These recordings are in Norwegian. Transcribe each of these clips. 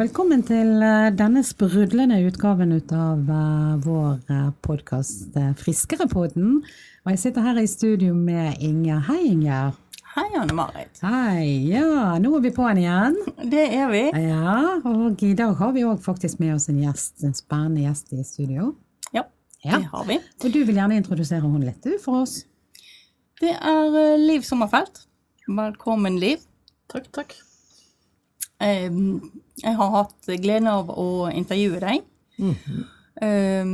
velkommen til eh, denne sprudlende utgaven ut av uh, vår podkast Friskerepodden. Og jeg sitter her i studio med Inger. Hei, Inger. Hei, Anne Marit. Hei. Ja, nå er vi på'n igjen. Det er vi. Ja, og i dag har vi òg faktisk med oss en gjest, en spennende gjest i studio. Ja, Ja. det har vi. Og du vil gjerne introdusere hun litt, du, for oss. Det er eh, Liv Sommerfelt. Velkommen, Liv. Takk, takk. Eh, Jeg har hatt gleden av å intervjue deg. Eh,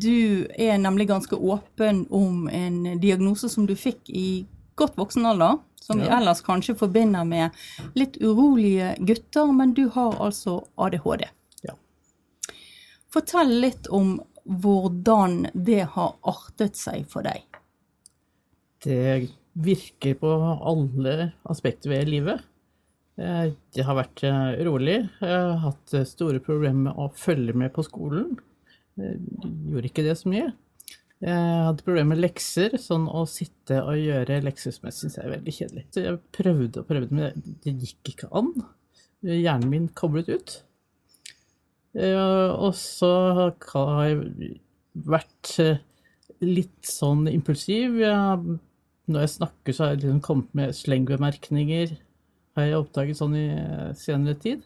Du er nemlig ganske åpen om en diagnose som du fikk i godt voksen alder, som vi ellers kanskje forbinder med litt urolige gutter, men du har altså ADHD. Ja. Fortell litt om hvordan det har artet seg for deg. Det virker på alle aspekter ved livet. Eh, Jeg har vært eh, rolig. Jeg har hatt eh, store problemer med å følge med på skolen. Jeg gjorde ikke det så mye. Jeg hadde problemer med lekser, sånn å sitte og gjøre lekser som jeg syns er veldig kjedelig. Så jeg prøvde og prøvde, men det- det gikk ikke an. Hjernen min koblet ut. Eh, Og så har jeg vært eh, litt sånn impulsiv. Når jeg snakker, så har jeg liksom kommet med slengbemerkninger, har jeg oppdaget sånn i eh, senere tid.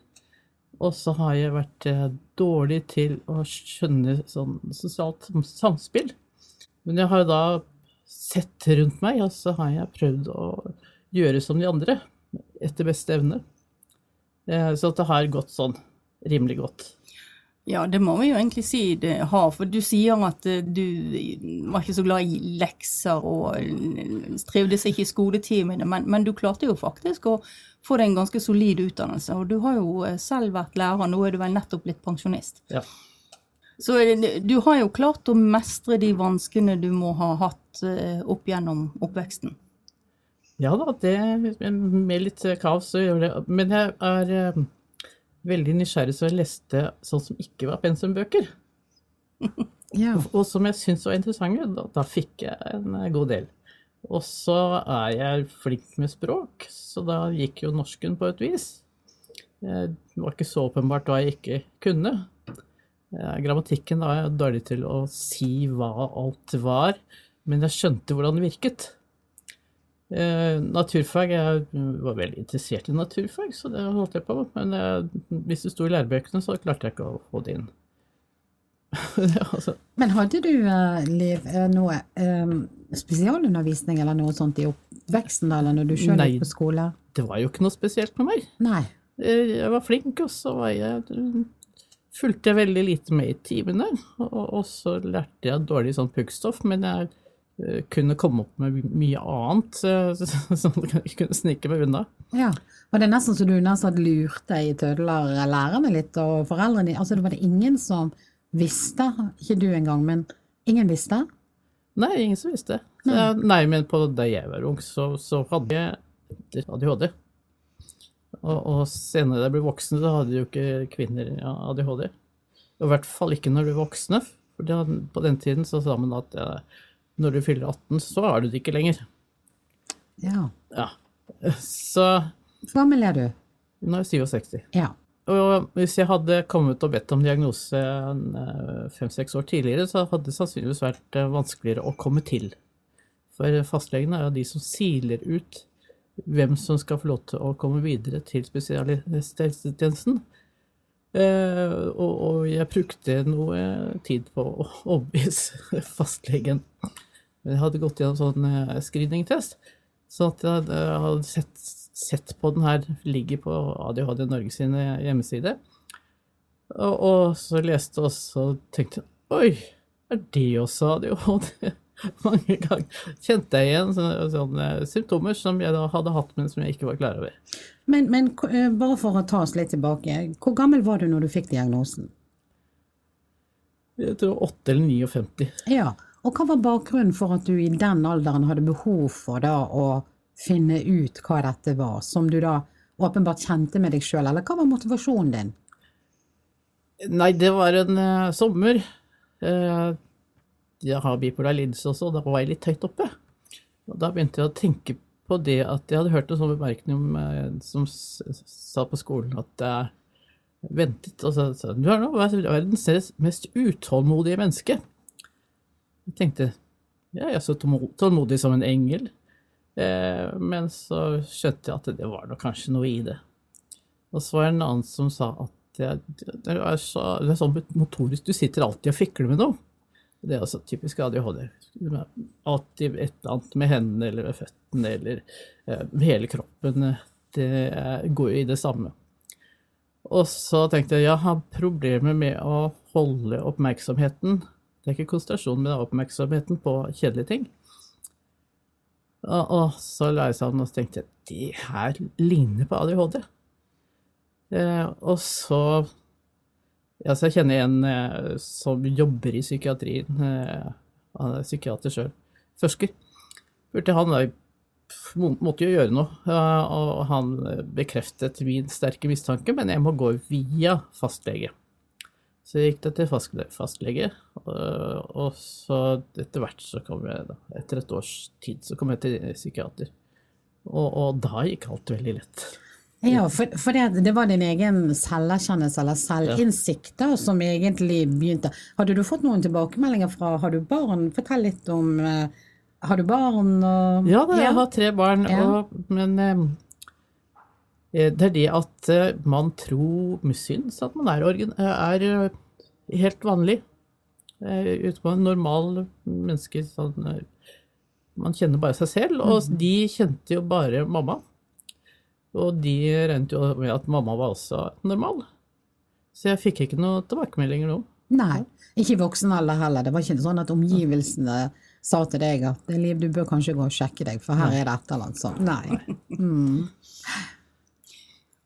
Og så har jeg vært eh, dårlig til å skjønne sånn sosialt samspill. Men jeg har jo da sett rundt meg, og så har jeg prøvd å gjøre som de andre, etter beste evne. Eh, Så det har gått sånn rimelig godt. Ja, det må vi jo egentlig si det har, for du sier at du var ikke så glad i lekser og eh, trivdes ikke i skoletimene, men, men du klarte jo faktisk å få deg en ganske solid utdannelse, og du har jo eh, selv vært lærer, nå er du vel nettopp blitt pensjonist. Ja. Så eh, du har jo klart å mestre de vanskene du må ha hatt eh, opp gjennom oppveksten. Ja da, det med litt kaos så gjør det. Men jeg er veldig nysgjerrig, så jeg leste sånn som ikke var pensumbøker. Ja. Og som jeg syntes var interessante. Da, da fikk jeg en god del. Og så er jeg flink med språk, så da gikk jo norsken på et vis. Eh, Det var ikke så åpenbart hva jeg ikke kunne. Eh, Grammatikken var jeg dårlig til å si hva alt var, men jeg skjønte hvordan det virket. Eh, naturfag, jeg var veldig interessert i naturfag, så det holdt jeg på med. Men hvis det sto i lærebøkene, så klarte jeg ikke å få det inn. Altså, Men hadde du, eh, Liv, eh, noe um, spesialundervisning eller noe sånt i oppveksten, da, eller når du sjøl gikk på skole? det var jo ikke noe spesielt med meg. Nei. Eh, Jeg var flink, og så var jeg fulgte jeg veldig lite med i timene. Og, så lærte jeg dårlig sånn puggstoff, men jeg eh, kunne komme opp med mye annet eh, som jeg kunne snike meg unna. Ja. Var det nesten så du nesten lurte i tødler lærerne litt, og foreldrene dine? Altså, det var det ingen som visste, ikke du engang, men ingen visste? Nei, ingen som visste. Så, nei, men på, da jeg var ung, så, så hadde jeg ADHD. Og, og senere da jeg ble voksen, så hadde jo ikke kvinner ja, ADHD. Og I hvert fall ikke når du er voksne. For på den tiden så sa man at når du fyller 18, så er du det ikke lenger. Ja. Ja. Så Hvor gammel er du? nå er jeg 67. Ja. Og hvis jeg hadde kommet og bedt om diagnose eh, fem-seks år tidligere, så hadde det sannsynligvis vært eh, vanskeligere å komme til. For fastlegene er jo de som siler ut hvem som skal få lov til å komme videre til spesialisthelsetjenesten. Eh, og, jeg brukte noe tid på å overbevise fastlegen. Jeg hadde gått gjennom sånn screeningtest, så hadde, jeg hadde sett, sett på den her, ligger på ADHD Norge sin hjemmeside. Og, og så leste jeg også og tenkte oi, er det også ADHD? Mange ganger kjente jeg igjen sånne, sånne symptomer som jeg da hadde hatt, men som jeg ikke var klar over. Men, men eh, bare for å ta oss litt tilbake, hvor gammel var du når du fikk diagnosen? Jeg tror 8 eller 59. Ja, og hva var bakgrunnen for at du i den alderen hadde behov for da å finne ut hva dette var, som du da åpenbart kjente med deg sjøl, eller hva var motivasjonen din? Nei, det var en uh, sommer. Uh, jeg har bipolar lidelse også, og da var jeg litt høyt oppe. Og da begynte jeg å tenke på det at jeg hadde hørt en sånn bemerkning om, uh, som sa på skolen at jeg ventet, og sa du er nå verdens mest utålmodige menneske. Jeg tenkte, ja, jeg er så tålmodig som en engel. Eh, men så skjønte jeg at det var nok kanskje noe i det. Og så var det en annen som sa at det, det, er, så, det er sånn motorisk, du sitter alltid og fikler med noe. Det er også typisk ADHD. Alltid et eller annet med hendene eller med føttene eller eh, med hele kroppen. Det er- går jo i det samme. Og så tenkte jeg jeg har problemer med å holde oppmerksomheten Det er ikke konsentrasjonen, men det er oppmerksomheten på kjedelige ting. Og, så la jeg sammen og så tenkte jeg de her ligner på ADHD. Eh, og så altså Jeg kjenner en eh, som jobber i psykiatrien. Eh, han er psykiater sjøl. Forsker. Spurte han da måtte jo gjøre noe, og han bekreftet min sterke mistanke, men jeg må gå via fastlege. Så jeg gikk da til fastlege, og, så etter hvert så kom jeg da, etter et års tid, så kom jeg til psykiater. Og, og da gikk alt veldig lett. Ja, for, for det, det var din egen selverkjennelse eller selvinnsikt da, som egentlig begynte. Hadde du fått noen tilbakemeldinger fra Har du barn? Fortell litt om eh, Har du barn? Og, Ja da, jeg har tre barn, Ja. og, men eh, det er det at eh, man tror syns at man er, organ, er eh, helt vanlig. Eh, Ute på en normal menneske. Sånn, eh, man kjenner bare seg selv, og de kjente jo bare mamma. Og de regnet jo med at mamma var også normal. Så jeg fikk ikke noen tilbakemeldinger nå. Nei, ikke i voksen alder heller. Det var ikke sånn at omgivelsene sa til deg at Liv, du bør kanskje gå og sjekke deg, for her er det et eller annet sånt. Nei. Mm.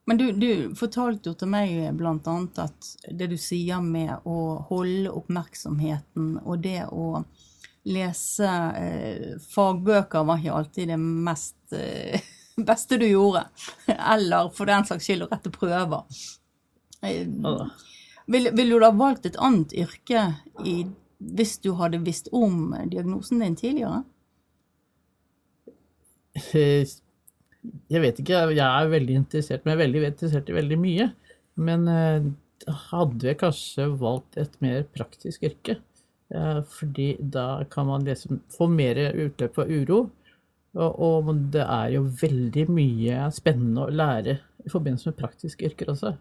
Men du, du fortalte jo til meg blant annet at det du sier med å holde oppmerksomheten og det å lese eh, fagbøker var ikke alltid det mest eh, beste du gjorde. Eller for den saks skyld å rette prøver. Eh, Ville vil du da valgt et annet yrke i, hvis du hadde visst om diagnosen din tidligere? Eh, Jeg vet ikke, jeg er veldig interessert, men jeg er veldig interessert i veldig mye. Men eh, hadde jeg kanskje valgt et mer praktisk yrke. Eh, Fordi da kan man liksom få mer utløp for uro. Og, det er jo veldig mye spennende å lære i forbindelse med praktiske yrker også.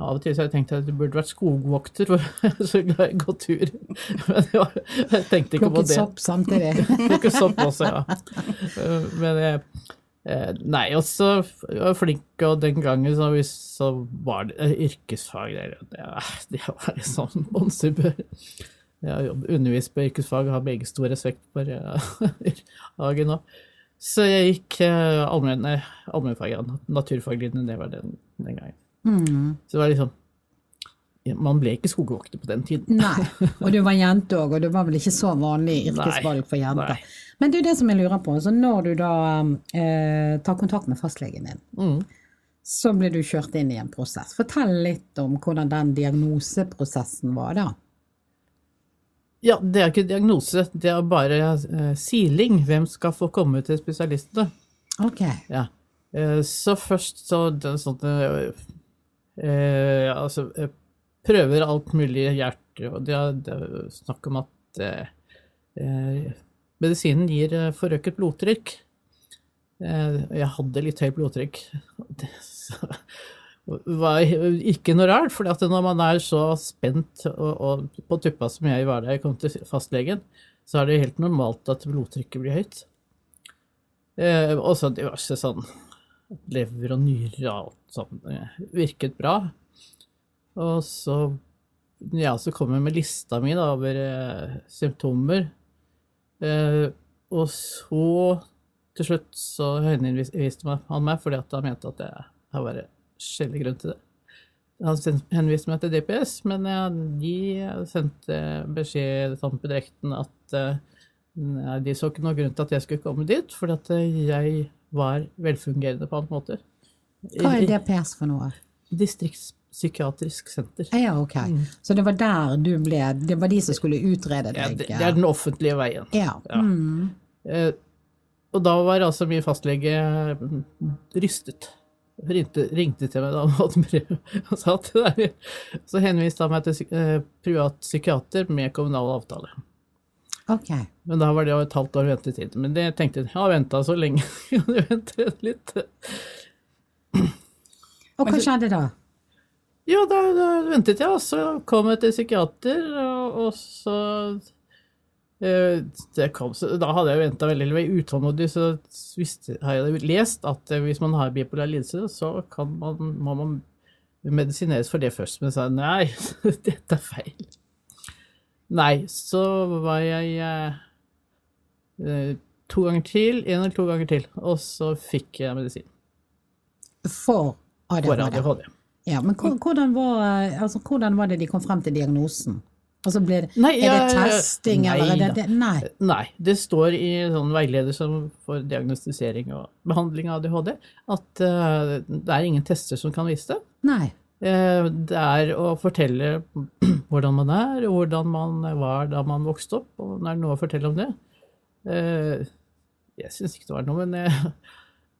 Av og til så har jeg tenkt at du burde vært skogvokter, for jeg er så glad i å gå tur. Men jeg tenkte ikke på Plukket det. sopp samtidig. Plukke sopp også, ja. Eh, Men jeg, eh, Nei, også jeg var flink, og den gangen så, så var det eh, yrkesfag der, det, det var liksom båndsubør. Jeg har undervist på yrkesfag og har begge stor respekt for eh, faget nå. Så jeg gikk eh, allmenn- allmennfag, ja, naturfaglinjen, det var den, den gangen. Mm. Så det var liksom ja, Man ble ikke skogvokter på den tiden. Nei. Og du var jente òg, og det var vel ikke så vanlig yrkesvalg for jenter. Nei. Men du, det som jeg lurer på, så når du da eh, tar kontakt med fastlegen din, Mm. så blir du kjørt inn i en prosess. Fortell litt om hvordan den diagnoseprosessen var da. Ja, det er ikke diagnose, det er bare eh, siling. Hvem skal få komme til spesialistene? Ok. Ja. Eh, så først så det er sånn eh, eh, Altså, eh, prøver alt mulig hjerte, og det er, det er snakk om at eh, eh, medisinen gir eh, forøket blodtrykk. Eh, jeg hadde litt høyt blodtrykk. Det var ikke noe rart, for når man er så spent og, og på tuppa som jeg var da jeg kom til fastlegen, så er det helt normalt at blodtrykket blir høyt. Eh, og så diverse sånn lever og nyrer og alt sånn eh, virket bra. Og så ja, så kom jeg med lista mi da, over eh, symptomer. Eh, og så til slutt så henviste han meg fordi han mente at det var var skjellig grunn til det. Han henviste meg til DPS, men de sendte beskjed til på direkten at eh, nei, de så ikke noen grunn til at jeg skulle komme dit, fordi at eh, jeg var velfungerende på andre måter. Hva er DPS for noe? Distriktspsykiatrisk senter. Ja, ok. Så det var der du ble Det var de som skulle utrede Ja, deg? det, det er den offentlige veien. Ja. Ja. Mm. Eh, og da var altså min fastlege mm, rystet ringte, ringte til meg da han hadde brev og sa at det så henviste han meg til eh, privat psykiater med kommunal avtale. Okay. Men da var det et halvt år ventetid. Men det tenkte jeg, jeg har venta så lenge, kan du vente litt? Og hva skjedde da? Ja, da, da ventet jeg, og så kom jeg til psykiater, og, og så eh, kom, så Da hadde jeg venta veldig veldig utålmodig, så visste, har jeg lest at eh, hvis man har bipolar lidelse, så kan man, må man medisineres for det først. Men jeg sa nei, dette er feil. Nei, så var jeg eh, eh, to ganger til, en eller to ganger til, og så fikk jeg medisin For for ADHD? Ja, men hvordan var, altså, hvordan var det de kom frem til diagnosen? Altså, ble, det- Nei, er det testing, nei eller er det, det Nei. Nei, det står i sånn veileder som for diagnostisering og behandling av ADHD at uh, det er ingen tester som kan vise det. nei. Uh, det er å fortelle hvordan man er, hvordan man var da man vokste opp, og er det noe å fortelle om det. Uh, jeg syns ikke det var noe, men jeg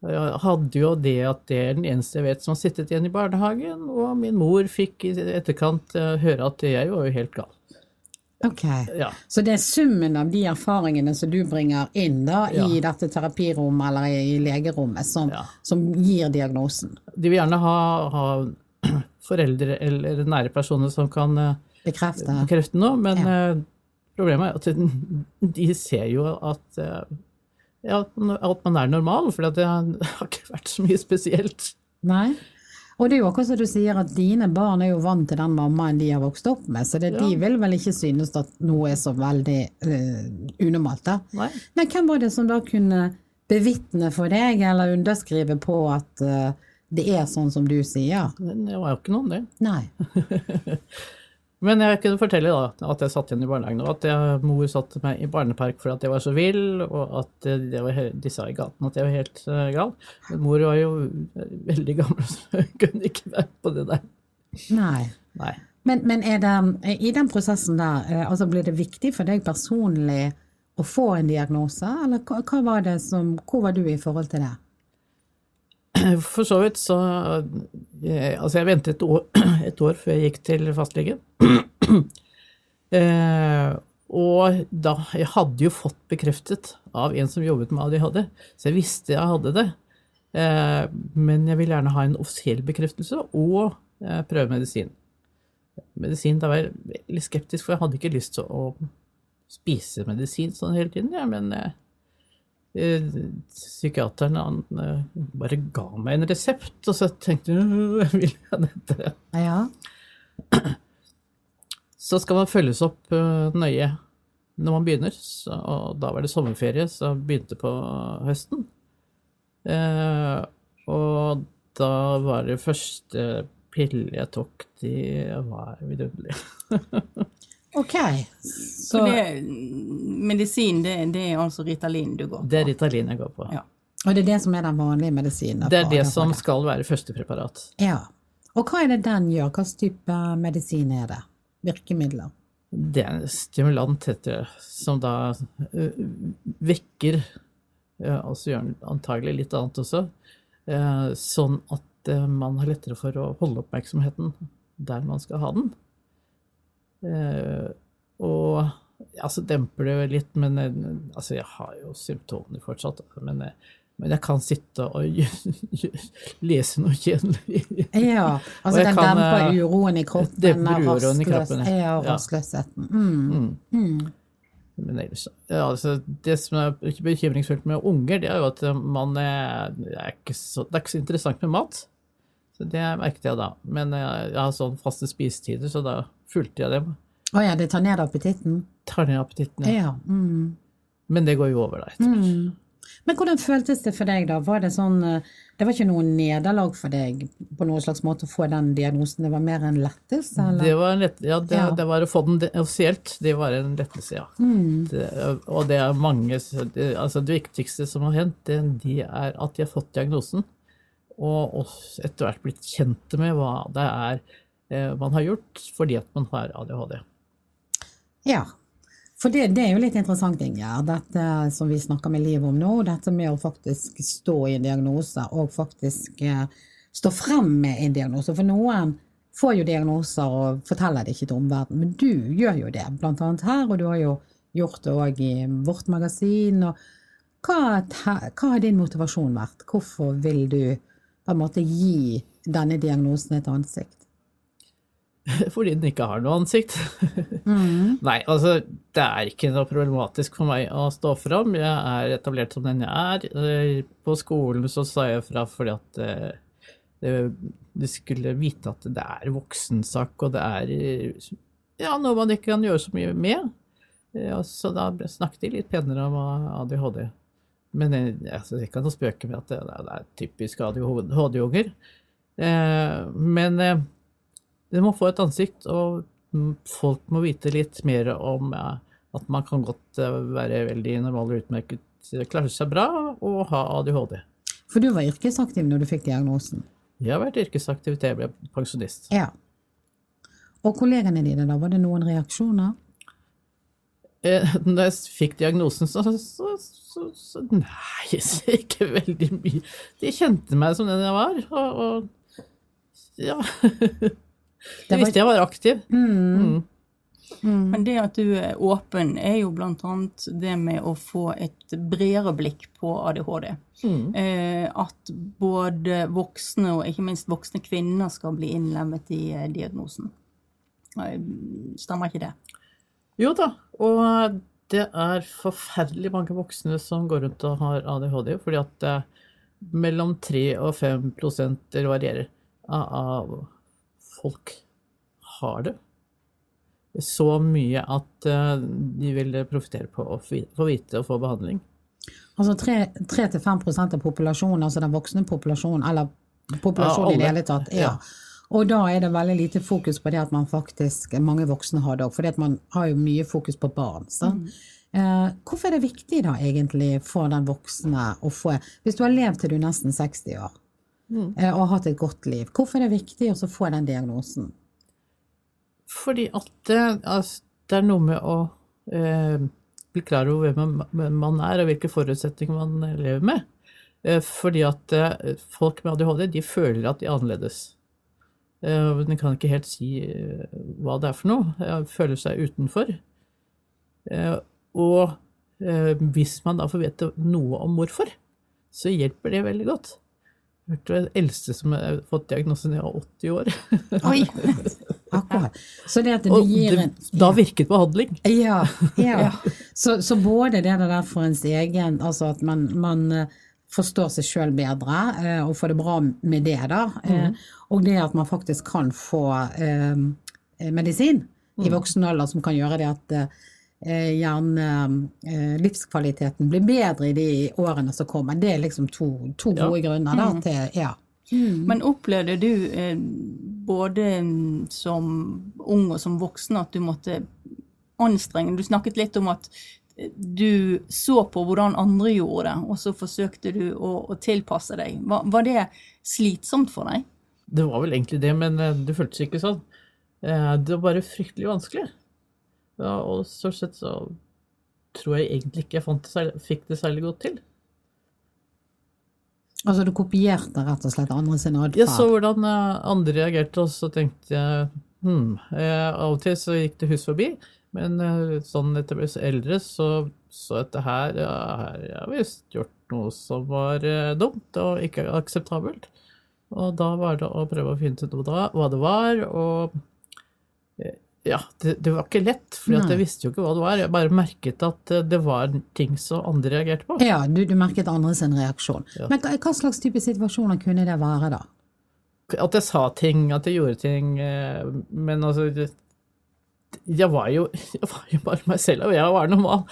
hadde jo det at det er den eneste jeg vet som har sittet igjen i barnehagen, og min mor fikk i etterkant eh, høre at jeg var jo helt gal. Ok. Ja. Så det er summen av de erfaringene som du bringer inn da i Ja. dette terapirommet eller i, i legerommet, som, Ja. som gir diagnosen? De vil gjerne ha, ha foreldre eller nære personer som kan eh, Bekrefte? bekrefte noe, men eh, problemet er at de ser jo at, eh, ja, at man er normal, for det har ikke vært så mye spesielt. Nei. Og det er jo akkurat som du sier at dine barn er jo vant til den mammaen de har vokst opp med, så det, de vil vel ikke synes at noe er så veldig uh, unormalt da. Nei. Men hvem var det som da kunne bevitne for deg, eller underskrive på at uh, det er sånn som du sier? Det var jo ikke noe om det. Nei. Men jeg kunne fortelle da at jeg satt igjen i barnehagen, og at jeg, mor satte meg i barnepark for at jeg var så vill, og at eh, var, de sa i gaten at jeg var helt uh, gal. Men mor var jo eh, veldig gammel, så hun kunne ikke være på det der. Nei. Nei. Men, men er det, i den prosessen der, altså blir det viktig for deg personlig å få en diagnose, eller hva, hva var det som, hvor var du i forhold til det? For så vidt så jeg, Altså, jeg ventet et år, et år før jeg gikk til fastlegen. eh, og da Jeg hadde jo fått bekreftet av en som jobbet med ADHD, så jeg visste jeg hadde det. Eh, men jeg ville gjerne ha en offisiell bekreftelse og eh, prøve medisin. Medisin, da var jeg litt skeptisk, for jeg hadde ikke lyst til å spise medisin sånn hele tiden, ja, men eh, eh, psykiateren han eh, bare ga meg en resept, og så tenkte jeg «Øh, vil jeg dette? Ja. Så skal man følges opp eh, nøye når man begynner, så, og da var det sommerferie, så begynte på høsten. Eh, og da var det første pille jeg tok, de var vidunderlig. Ok. Så Så, det, medisin, det, det er altså Ritalin du går på? Det er Ritalin jeg går på. Ja. og det er det som er den vanlige medisinen? Det er det som skal være førstepreparat. Ja. Og hva er det den gjør? Hva slags type medisin er det? Virkemidler? Det er en stimulant, heter det, som da vekker Og så gjør den antagelig litt annet også, eh, sånn at man har lettere for å holde oppmerksomheten der man skal ha den. Eh, og altså demper det jo litt, men eh, altså jeg har jo symptomer fortsatt. Men, eh, men jeg kan sitte og lese noe kjedelig. Ja, altså den kan, demper uroen i kroppen. demper uroen i kroppen, ja. Rastløsheten. Mm. Mm. Mm. Men ellers, ja, altså, det som er ikke bekymringsfullt med unger, det er jo at man er, er ikke så, det er ikke så interessant med mat. Så det merket jeg da. Men jeg har sånn faste spisetider, så da fulgte jeg dem. Å ja, det tar ned appetitten? Tar ned appetitten. Ja. Ja. Mm. Men det går jo over da. etter hvert. Mm. Men hvordan føltes det for deg da? Var det sånn eh, Det var ikke noe nederlag for deg på noen slags måte å få den diagnosen? Det var mer en lettelse, eller? Det var en lett, ja, det, Ja. det var å få den offisielt, det var en lettelse, ja. Mm. Det, og det er mange det, Altså det viktigste som har hendt, det, de er at de har fått diagnosen, og og etter hvert blitt kjent med hva det er man har gjort fordi at man har ADHD. Ja. For det, det er jo litt interessant, Ingjerd, dette som vi snakker med Liv om nå, dette med å faktisk stå i en diagnose og faktisk eh, stå frem med en diagnose. For noen får jo diagnoser og forteller det ikke til omverdenen, men du gjør jo det, blant annet her, og du har jo gjort det òg i vårt magasin. og hva har din motivasjon vært? Hvorfor vil du på en måte gi denne diagnosen et ansikt? Fordi den ikke har noe ansikt. Mm. Nei, altså det er ikke noe problematisk for meg å stå fram. Jeg er etablert som den jeg er. Eh, på skolen så sa jeg fra fordi at du skulle vite at det er voksensak, og det er ja, noe man ikke kan gjøre så mye med. Så da snakket de litt penere om ADHD. Men jeg, altså, jeg kan spøke med at det, det er typisk ADHD-unger. Eh, men eh, det må få et ansikt, og folk må vite litt mer om eh, at man kan godt eh, være veldig normal og utmerket, klare seg bra og ha ADHD. For du var yrkesaktiv når du fikk diagnosen? Jeg har vært yrkesaktiv til jeg ble pensjonist. Ja. Og kollegene dine, da, var det noen reaksjoner? Eh, når jeg fikk diagnosen, så, så, så, så Nei, ikke veldig mye. De kjente meg som den jeg var, og, og ja. De visste jeg var aktiv. Mm. Mm. Mm. Men det at du er åpen, er jo annet det med å få et bredere blikk på ADHD. Mm. Eh, at både voksne og ikke minst voksne kvinner skal bli innlemmet i eh, diagnosen. Stemmer ikke det? Jo da, og det er forferdelig mange voksne som går rundt og har ADHD, fordi at eh, mellom 3 og 5 det varierer, av folk har det. Så mye at uh, de vil profitere på å få vite og få behandling. Altså 3-5% av populasjonen, altså den voksne populasjonen, eller populasjonen ja, i det hele tatt. ja. ja. Og da er det veldig lite fokus på det at man faktisk, mange voksne har det òg, for man har jo mye fokus på barn. Mm. Eh, hvorfor er det viktig da egentlig for den voksne å få Hvis du har levd til du er nesten 60 år mm. eh, og har hatt et godt liv, hvorfor er det viktig å få den diagnosen? Fordi at det, altså, det er noe med å eh, bli klar over hvem man er og hvilke forutsetninger man lever med. Eh, fordi at eh, folk med ADHD de føler at de er annerledes. Eh, men kan ikke helt si eh, hva det er for noe. De føler seg utenfor. Eh, og hvis man da får vite noe om hvorfor, så hjelper det veldig godt. Jeg hørte den eldste som har fått diagnosen, var 80 år. Oi, akkurat. Så det at det gir en ja. Da virket behandling. Ja. ja. Så, så, både det der for ens egen, altså at man, man forstår seg sjøl bedre eh, og får det bra med det, da. Mm. Og det at man faktisk kan få eh, medisin mm. i voksen alder som kan gjøre det at eh, gjerne eh, livskvaliteten blir bedre i de årene som kommer. Det er liksom to, to gode ja. grunner da, mm. til ja. Mm. Men opplevde du eh, både som ung og som voksen at du måtte anstrenge Du snakket litt om at du så på hvordan andre gjorde det, og så forsøkte du å, å tilpasse deg. Var, var, det slitsomt for deg? Det var vel egentlig det, men eh, det føltes ikke sånn. Eh, det var bare fryktelig vanskelig. Ja, og stort sett så tror jeg egentlig ikke jeg det fikk det særlig godt til. Altså du kopierte rett og slett andre sin adferd? Jeg så hvordan eh, andre reagerte, og så tenkte jeg hm, Av og til så gikk det hus forbi. Men eh, sånn etter å bli eldre, så så dette her ja, her har jeg visst gjort noe som var dumt og ikke akseptabelt. Og da var det å prøve å finne ut hva det var, og ja, det, det var ikke lett, for jeg visste jo ikke hva det var. Jeg bare merket at det var ting som andre reagerte på. Ja, du, du merket andres reaksjon. Ja. Men hva slags type situasjoner kunne det være, da? At jeg sa ting, at jeg gjorde ting, men altså jeg var, jo, jeg var jo bare meg selv, og jeg var normal.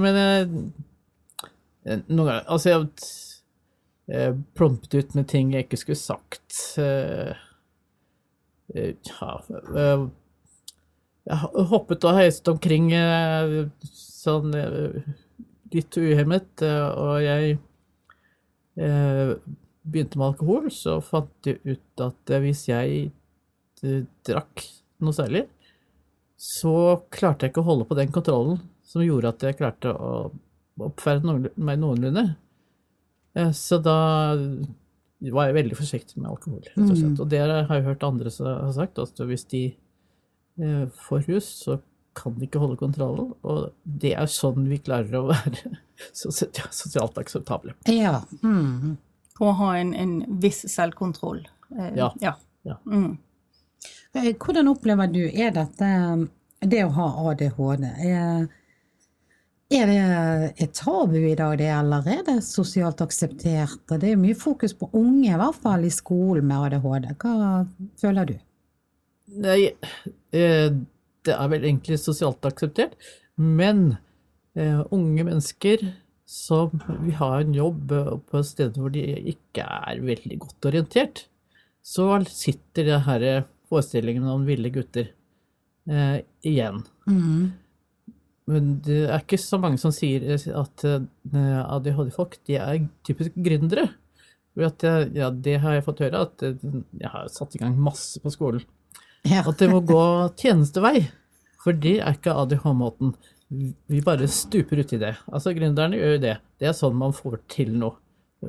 Men eh, noen ganger Altså, jeg, plompet ut med ting jeg ikke skulle sagt. Eh, eh, ja eh, Jeg hoppet og heiset omkring sånn litt uhemmet, og jeg begynte med alkohol, så fant jeg ut at hvis jeg drakk noe særlig, så klarte jeg ikke å holde på den kontrollen som gjorde at jeg klarte å oppføre meg noenlunde. Eh, så da var jeg veldig forsiktig med alkohol, rett og slett. Og det har jeg hørt andre har sagt, at hvis de eh, får så kan de ikke holde kontrollen. Og det er sånn vi klarer å være sosialt akseptable. Ja. Mm. Å ha en, en viss selvkontroll. Eh, Ja. ja. Ja. Mm. Eh, Hvordan opplever du er dette det å ha ADHD? Er, er det et tabu i dag, det, eller er det sosialt akseptert? Det er mye fokus på unge, i hvert fall i skolen med ADHD. Hva føler du? Nei, eh, det er vel egentlig sosialt akseptert, men eh, unge mennesker som vil ha en jobb på et sted hvor de ikke er veldig godt orientert, så sitter det her forestillingen om ville gutter eh, igjen. Mm. Men det er ikke så mange som sier at eh, ADHD-folk de er typisk gründere. For at, eh, ja, det har jeg fått høre, at eh, jeg har satt i gang masse på skolen. Ja. At det må gå tjenestevei. For det er ikke ADH-måten. Vi bare stuper uti det. Altså, gründerne gjør jo det. Det er sånn man får til noe.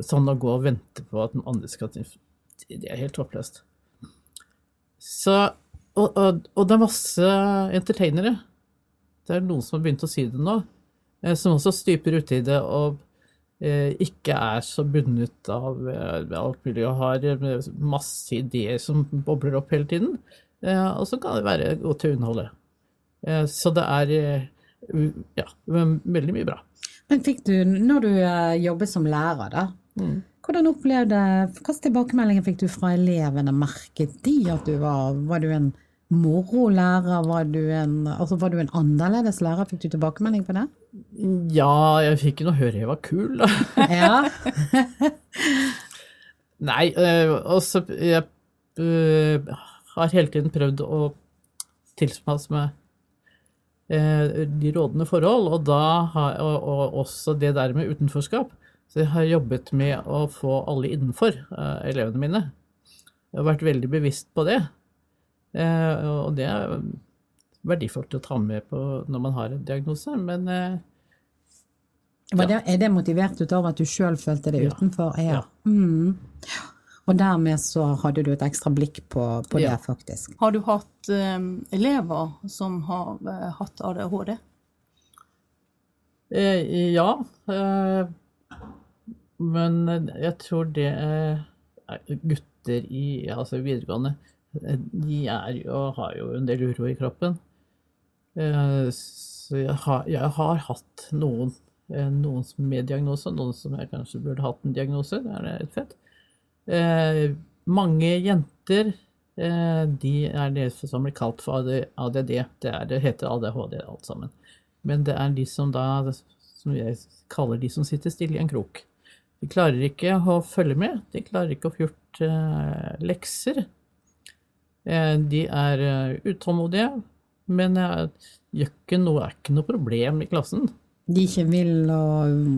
Sånn å gå og vente på at den andre skal til Det er helt håpløst. Så og, og, og det er masse entertainere. Det er noen som har begynt å si det nå, eh, som også stuper uti det og eh, ikke er så bundet av eh, alt mulig og har eh, masse ideer som bobler opp hele tiden. Eh, og så kan det være godt til underholde. Eh, så det er eh, ja, veldig mye bra. Men fikk du, når du jobbet som lærer, da, hvordan opplevde Hvilke tilbakemeldinger fikk du fra elevene? Merket de at du var Var du en morolærer? Var du en, altså, var du en annerledes lærer? Fikk du tilbakemelding på det? Ja, jeg fikk nå høre jeg var kul, da. Ja. Nei, også jeg har hele tiden prøvd å tilpasse meg øh, de rådende forhold, og, har, og, og også det der med utenforskap. Så jeg har jobbet med å få alle innenfor, uh, elevene mine. Jeg har vært veldig bevisst på det. Uh, og det er verdifullt å ta med på når man har en diagnose, men uh, ja. det, er det motivert ut av at du sjøl følte det Ja. utenfor? Ja. Ja. Mm. Og dermed så hadde du et ekstra blikk på, på Ja. det, faktisk. Har du hatt um, elever som har uh, hatt ADHD? Eh, ja. Eh, men jeg tror det eh, er gutter i altså videregående eh, De er jo, har jo en del uro i kroppen. Eh, så jeg har, jeg har hatt noen, eh, noen med diagnose, noen som jeg kanskje burde hatt en diagnose. Det er litt fett. Eh, mange jenter eh, de er det som blir kalt for ADD. Det, er, det heter ADHD alt sammen. Men det er de som da, som jeg kaller de som sitter stille i en krok. De klarer ikke å følge med, de klarer ikke å få gjort eh, lekser. Eh, de er eh, utålmodige, men eh, gjør ikke noe, er ikke noe problem i klassen. De ikke vil å,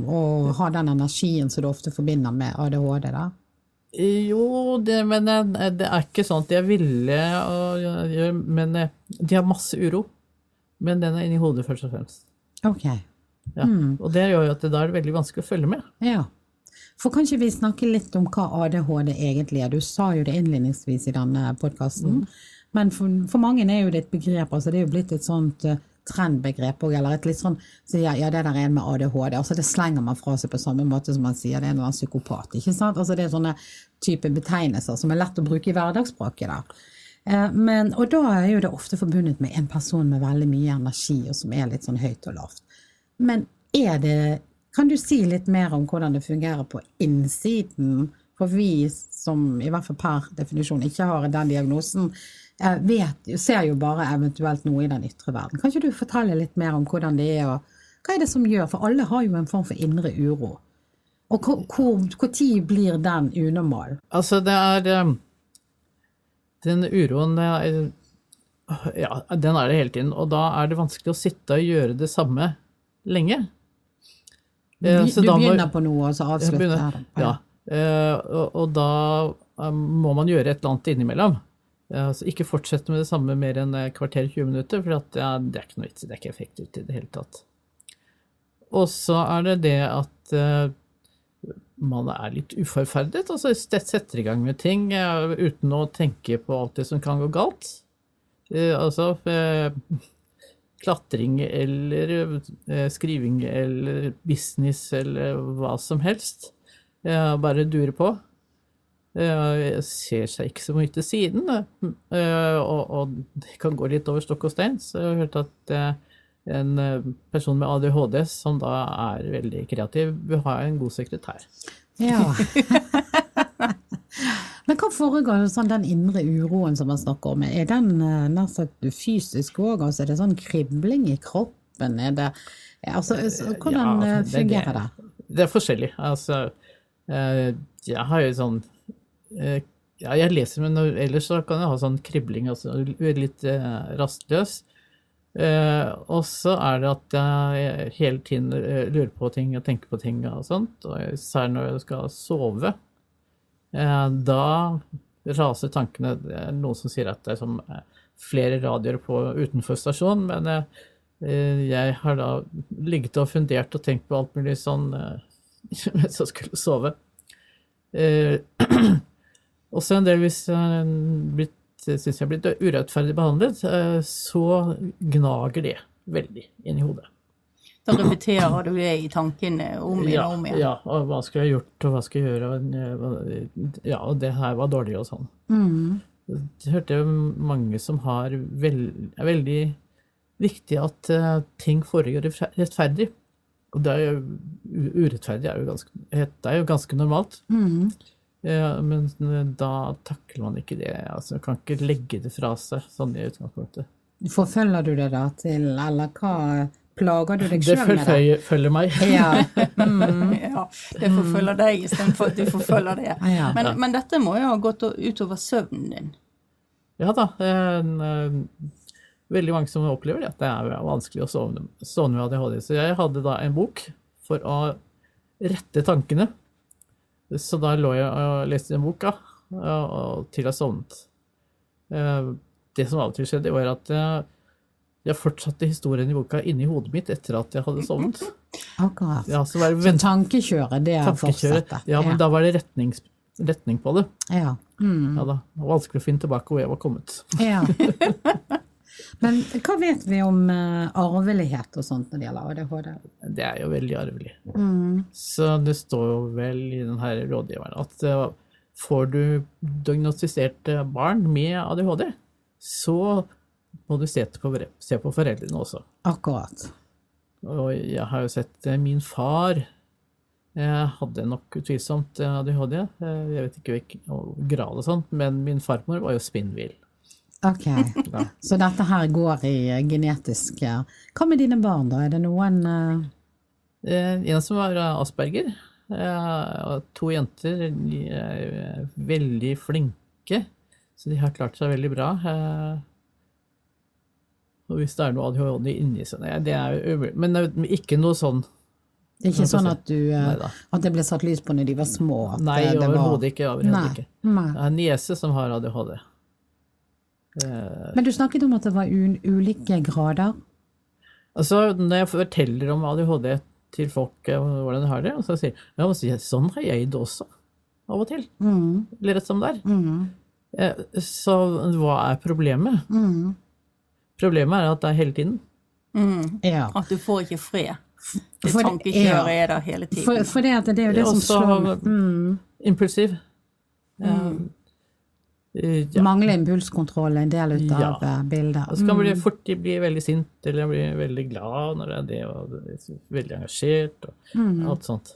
å ha den energien som du ofte forbinder med ADHD, da? Jo, det, men det er ikke sånn at de er ville å gjøre Men eh, de har masse uro. Men den er inni hodet først og fremst. Ok. Ja. Og det gjør jo at det da er det veldig vanskelig å følge med. Ja. For kan ikke vi snakke litt om hva ADHD egentlig er? Du sa jo det innledningsvis i denne podkasten. Men for, for mange er jo det et begrep, altså det er jo blitt et sånt eh, trendbegrep òg, eller et litt sånn så ja, ja, det der er en med ADHD. altså Det slenger man fra seg på samme måte som man sier det er en eller annen psykopat. ikke sant? Altså Det er sånne type betegnelser som er lett å bruke i hverdagsspråket. da. Eh, Men, og da er jo det ofte forbundet med en person med veldig mye energi, og som er litt sånn høyt og lavt. Men er det Kan du si litt mer om hvordan det fungerer på innsiden? For vi som i hvert fall per definisjon ikke har den diagnosen, eh, vet, ser jo bare eventuelt noe i den ytre verden. Kan ikke du fortelle litt mer om hvordan det er, og hva er det som gjør? For alle har jo en form for indre uro. Og hvor- tid blir den unormal? Altså, det er eh, Den uroen er, Ja, den er det hele tiden. Og da er det vanskelig å sitte og gjøre det samme lenge. Eh, Du, så du da må- begynner på noe, og så avslutter du? Ja. Eh, og, og da eh, må man gjøre et eller annet innimellom. Altså ikke fortsette med det samme mer enn kvarter 20 minutter, for at, ja, det er ikke noe vits i, det er ikke effektivt i det hele tatt. Og så er det det at uh, man er litt uforferdet, altså setter i gang med ting uh, uten å tenke på alt det som kan gå galt. Uh, altså klatring eller skriving eller business eller hva som helst. Bare dure på. Jeg ser seg ikke så mye til siden, og det kan gå litt over stokk og stein. Så jeg har hørt at en eh, person med ADHD som da er veldig kreativ, vil ha en god sekretær. Ja. Men hva foregår sånn den indre uroen som man snakker om? Er den eh, nær sagt fysisk òg? Altså, er det sånn kribling i kroppen? Er det, altså, hvordan ja, det, fungerer det? Det er forskjellig. Altså, eh, jeg har jo sånn ja, jeg leser, men ellers så kan jeg ha sånn kribling, altså litt rastløs. Eh, og så er det at jeg hele tiden eh, lurer på ting og tenker på ting og sånt. Og særlig når jeg skal sove. Eh, da raser tankene. Det er noen som sier at det er som eh, flere radioer på utenfor stasjonen, men eh, eh, jeg har da ligget og fundert og tenkt på alt mulig sånn mens jeg skulle sove. Og så en delvis blitt syns jeg er blitt urettferdig behandlet, eh, så gnager det veldig inn i hodet. Da repeterer du det i tankene om igjen og om igjen? Ja, og hva skulle jeg gjort, og hva skulle jeg gjøre, ja, og det her var dårlig og sånn. Mm. Jeg hørte mange som har veld, er veldig viktig at ting foregår rettferdig. Og det er jo, urettferdig er jo ganske, det er jo ganske normalt. Mm. Ja, men eh, da takler man ikke det. altså Kan ikke legge det fra seg sånn i utgangspunktet. Forfølger du det da til, eller hva plager du deg sjøl med? Det følger meg. Ja. Mm. ja, det forfølger deg istedenfor at du forfølger det. Ja. Men, men, dette må jo ha gått utover søvnen din? Ja da. En, en, veldig mange som opplever det, at det er vanskelig å sovne, sovne med ADHD. Så jeg hadde da en bok for å rette tankene så da lå jeg og leste den boka til jeg sovnet. Eh, det som av og til skjedde, var at jeg fortsatte historien i boka inni hodet mitt etter at jeg hadde sovnet. Akkurat. Ja, så, så tankekjøret, det fortsatte? Ja, men ja. da var det retning, retning på det. Ja. Mm. ja da, det var vanskelig å finne tilbake hvor jeg var kommet. Ja. Men hva vet vi om uh, arvelighet og sånt når det gjelder ADHD? Det er jo veldig arvelig. Mm. Så det står jo vel i denne rådgiveren at uh, får du diagnostisert eh, barn med ADHD, så må du se på, se på foreldrene også. Akkurat. Og jeg har jo sett uh, min far jeg hadde nok utvilsomt ADHD. Jeg vet ikke hvilken grad og sånt, men min farmor var jo spinnvill. Ok, Så dette her går i genetisk Hva med dine barn, da? Er det noen uh... En som var asperger. To jenter. De er veldig flinke, så de har klart seg veldig bra. Og hvis det er noe ADHD inni seg det er jo, Men ikke noe sånn det er ikke sånn at, du, at det ble satt lys på når de var små? Nei, overhodet ikke. Overhodet ikke. Det er en niese som har ADHD. Men du snakket om at det var ulike grader? Altså, Når jeg forteller om ADHD til folk eh, hvordan de har det, og så sier ja, sier, sånn har jeg det også, av og til. Mm. Eller rett som det er. Mm. Eh, så hva er problemet? Mm. Problemet er at det er hele tiden. Mm. Ja. At du får ikke fred. Det tankekjøret er der hele tiden. For, for det, det, er jo det som slår mm. Impulsiv. Eh, ja. Mangler impulskontroll en del ut av ja. Eh, bildet. Og så kan man fort bli veldig sint eller bli veldig glad når det er det, og veldig engasjert og mm. alt sånt.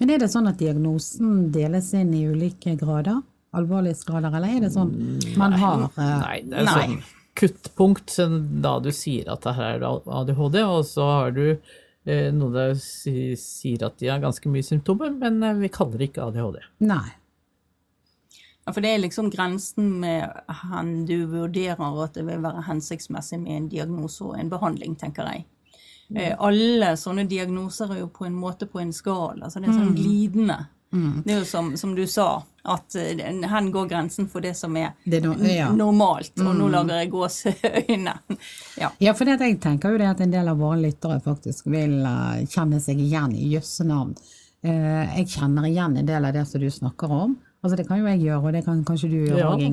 Men er det sånn at diagnosen deles inn i ulike grader? Alvorlighetsgrader, eller er det sånn man har uh, Nei, det er nei. sånn kuttpunkt da du sier at det her er ADHD, og så har du eh, noen der sier at de har ganske mye symptomer, men vi kaller det ikke ADHD. Nei. Ja, For det er liksom grensen med han du vurderer at det vil være hensiktsmessig med en diagnose og en behandling, tenker jeg. Mm. Eh, alle sånne diagnoser er jo på en måte på en skala, så det er sånn mm. glidende. Mm. Det er jo som, som du sa, at uh, hen går grensen for det som er det no, ja. normalt. Og nå mm. lager jeg gåseøyne. ja. ja, for det, jeg tenker jo det at en del av våre lyttere faktisk vil uh, kjenne seg igjen i jøssenavn. navn. jeg kjenner igjen en del av det som du snakker om. Altså Det kan jo jeg gjøre, og det kan kanskje du gjøre Ja. Inger.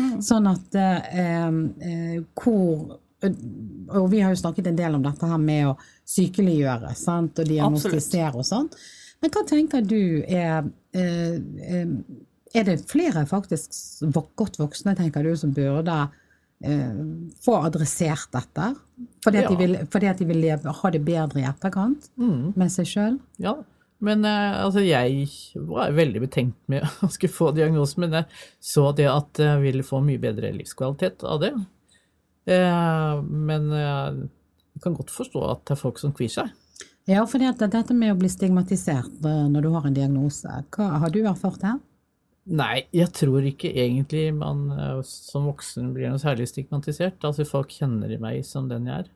Ingjerd. Sånn at eh, eh, hvor Og vi har jo snakket en del om dette her med å sykeliggjøre sant? og diagnostisere og sånn. Men hva tenker du er eh, eh, Er det flere faktisk godt voksne, tenker du, som burde eh, få adressert dette? Fordi at, de vil, fordi at de vil ha det bedre i etterkant med seg sjøl? Ja, men eh, altså jeg var veldig betenkt med å skulle få diagnosen, men jeg så det at jeg ville få mye bedre livskvalitet av det. Eh, men eh, jeg kan godt forstå at det er folk som kvier seg. Ja, for dette med å bli stigmatisert eh, når du har en diagnose, hva har du erfart det? Nei, jeg tror ikke egentlig man eh, som voksen blir noe særlig stigmatisert. Altså folk kjenner meg som den jeg er.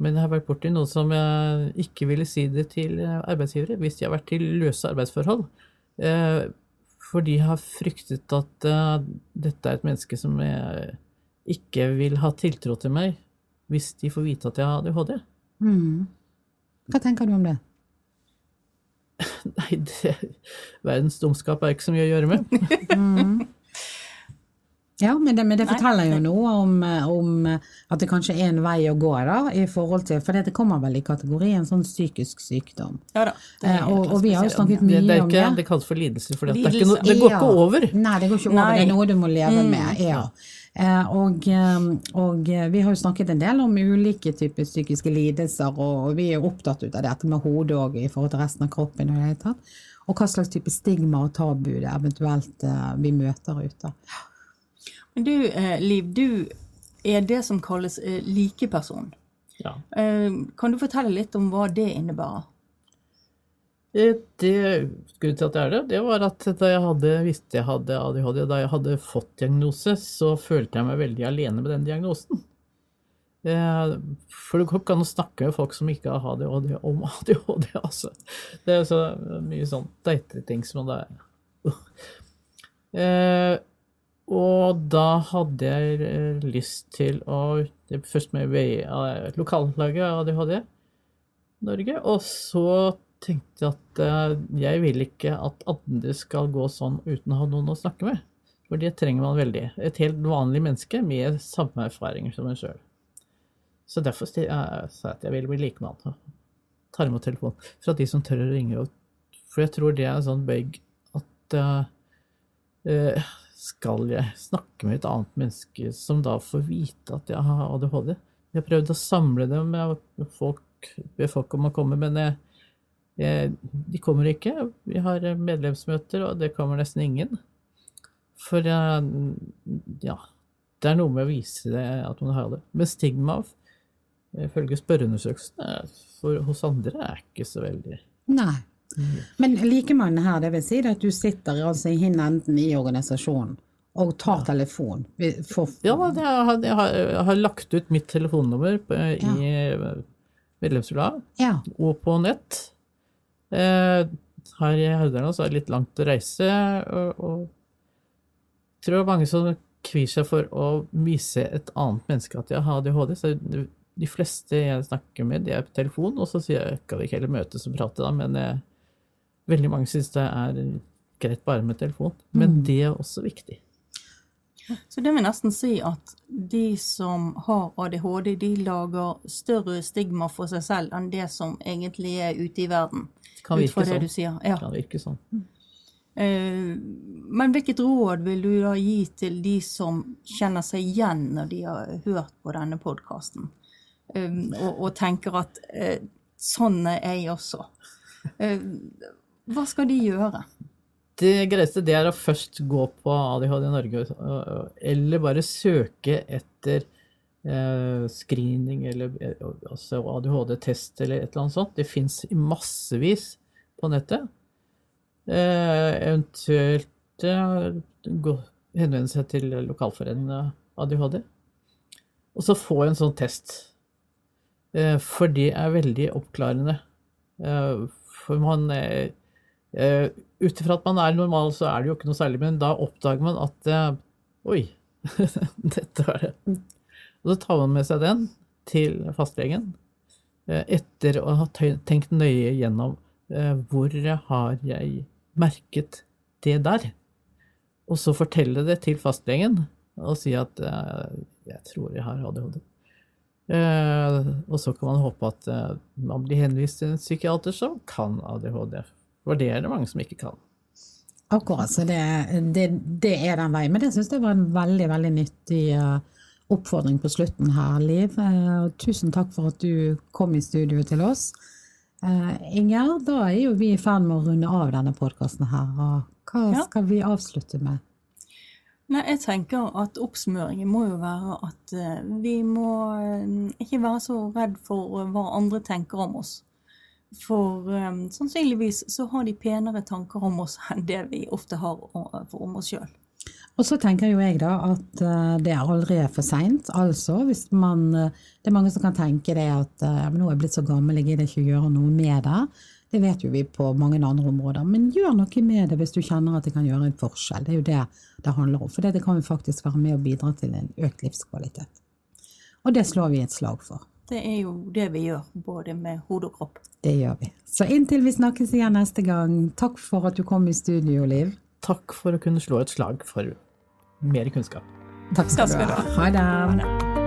Men jeg har vært borti noe som jeg ikke ville si det til eh, arbeidsgivere hvis de har vært til løse arbeidsforhold. Eh, For de har fryktet at eh, dette er et menneske som ikke vil ha tiltro til meg hvis de får vite at jeg har ADHD. Mm. Hva tenker du om det? Nei, det, verdens dumskap er ikke så mye å gjøre med. Ja, men det, men det Nei, forteller jo noe om, om at det kanskje er en vei å gå, da, i forhold til For det kommer vel i kategorien sånn psykisk sykdom. Ja da. Eh, og, og vi har jo snakket mye det, om ikke, det. det kalles for lidelse, for det, er ikke noe, det går ikke over. Nei, det går ikke over. Det er noe du må leve Mm. med. Ja. Eh, og, eh, og eh, vi har jo snakket en del om ulike typer psykiske lidelser, og, vi er jo opptatt ut av dette med hodet òg i forhold til resten av kroppen. Og, det hele tatt. og hva slags type stigma og tabu det eventuelt eh, vi møter ute. Men du, eh, Liv, du er det som kalles eh, likeperson. Ja. Eh, kan du fortelle litt om hva det innebærer? Eh, Det grunnen til at jeg er det, det var at da jeg hadde, visste jeg hadde ADHD, da jeg hadde fått diagnose, så følte jeg meg veldig alene med den diagnosen. For det går ikke an å snakke med folk som ikke har ADHD om ADHD, altså. Det er så mye sånn teite ting som det er. Og da hadde jeg eh, lyst til å Først med eh, lokallaget ADHD Norge, og så tenkte jeg at eh, jeg vil ikke at andre skal gå sånn uten å ha noen å snakke med. For det trenger man veldig. Et helt vanlig menneske med samme erfaringer som en sjøl. Så derfor sa jeg at jeg vil bli likemann. Tar imot telefon fra de som tør å ringe. For jeg tror det er en sånn bøyg at uh, skal jeg snakke med et annet menneske som da får vite at jeg har ADHD? Jeg har prøvd å samle dem med folk, be folk om å komme, men jeg, jeg, de kommer ikke. Vi har medlemsmøter, og det kommer nesten ingen. For ja, det er noe med å vise det at man har det. Men stigma, ifølge spørreundersøkelsen, hos andre er ikke så veldig Nei. Men likemann her, det vil si at du sitter altså i hin enden i organisasjonen og tar telefon? For, Ja, jeg har, jeg, har, jeg har lagt ut mitt telefonnummer på, i medlemsbladet ja. og på nett. Eh, her i Haugdalen så er det litt langt å reise, og, og jeg tror mange som kvier seg for å vise et annet menneske at jeg har ADHD. Så de fleste jeg snakker med, de er på telefon, og så sier jeg skal vi ikke heller møtes og prate, da, men eh, veldig mange syns det er greit bare med telefon. Men det er også viktig. Så det vil nesten si at de som har ADHD, de lager større stigma for seg selv enn det som egentlig er ute i verden. Kan virke det sånn. Ja. Kan virke sånn. Eh, Men hvilket råd vil du da gi til de som kjenner seg igjen når de har hørt på denne podkasten, og, og tenker at eh, sånn er jeg også? Hva skal de gjøre? Det greieste det er å først gå på ADHD Norge, øh, eller bare søke etter eh, screening eller altså ADHD-test eller et eller annet sånt. Det fins massevis på nettet. Eventuelt henvende seg til lokalforeningen ADHD. Og så få en sånn test. For det er veldig oppklarende. For man eh, Ut ifra at man er normal, så er det jo ikke noe særlig, men da oppdager man at eh, Oi, dette var det. Og så tar man med seg den til fastlegen eh, etter å ha tenkt nøye gjennom Eh, hvor har jeg merket det der? Og så fortelle det til fastlegen og si at eh, jeg tror jeg har ADHD. Uh, og så kan man håpe at uh, man blir henvist til en psykiater som kan ADHD. For det er det mange som ikke kan. Akkurat, så det, det, det er den veien. Men det syns jeg var en veldig, veldig nyttig uh, oppfordring på slutten her, Liv. Uh, tusen takk for at du kom i studio til oss. Uh, Inger, da er jo vi i ferd med å runde av denne podkasten her. Og hva Ja. skal vi avslutte med? Nei, jeg tenker at oppsummeringen må jo være at eh, vi må eh, ikke være så redd for eh, hva andre tenker om oss. For um, sannsynligvis så har de penere tanker om oss enn det vi ofte har om oss sjøl. Og så tenker jo jeg da at eh, det er aldri for seint. Altså, hvis man eh, Det er mange som kan tenke det at men nå er jeg blitt så gammel, jeg gidder ikke gjøre noe med det. Det vet jo vi på mange andre områder. Men gjør noe med det hvis du kjenner at det kan gjøre en forskjell. Det er jo det det handler om. For det kan jo faktisk være med å bidra til en økt livskvalitet. Og det slår vi et slag for. Det er jo det vi gjør, både med hode og kropp. Det gjør vi. Så inntil vi snakkes igjen neste gang, takk for at du kom i studio, Liv. Takk for å kunne slå et slag for mer kunnskap. Takk skal, Takk skal du. Ha. Ha det.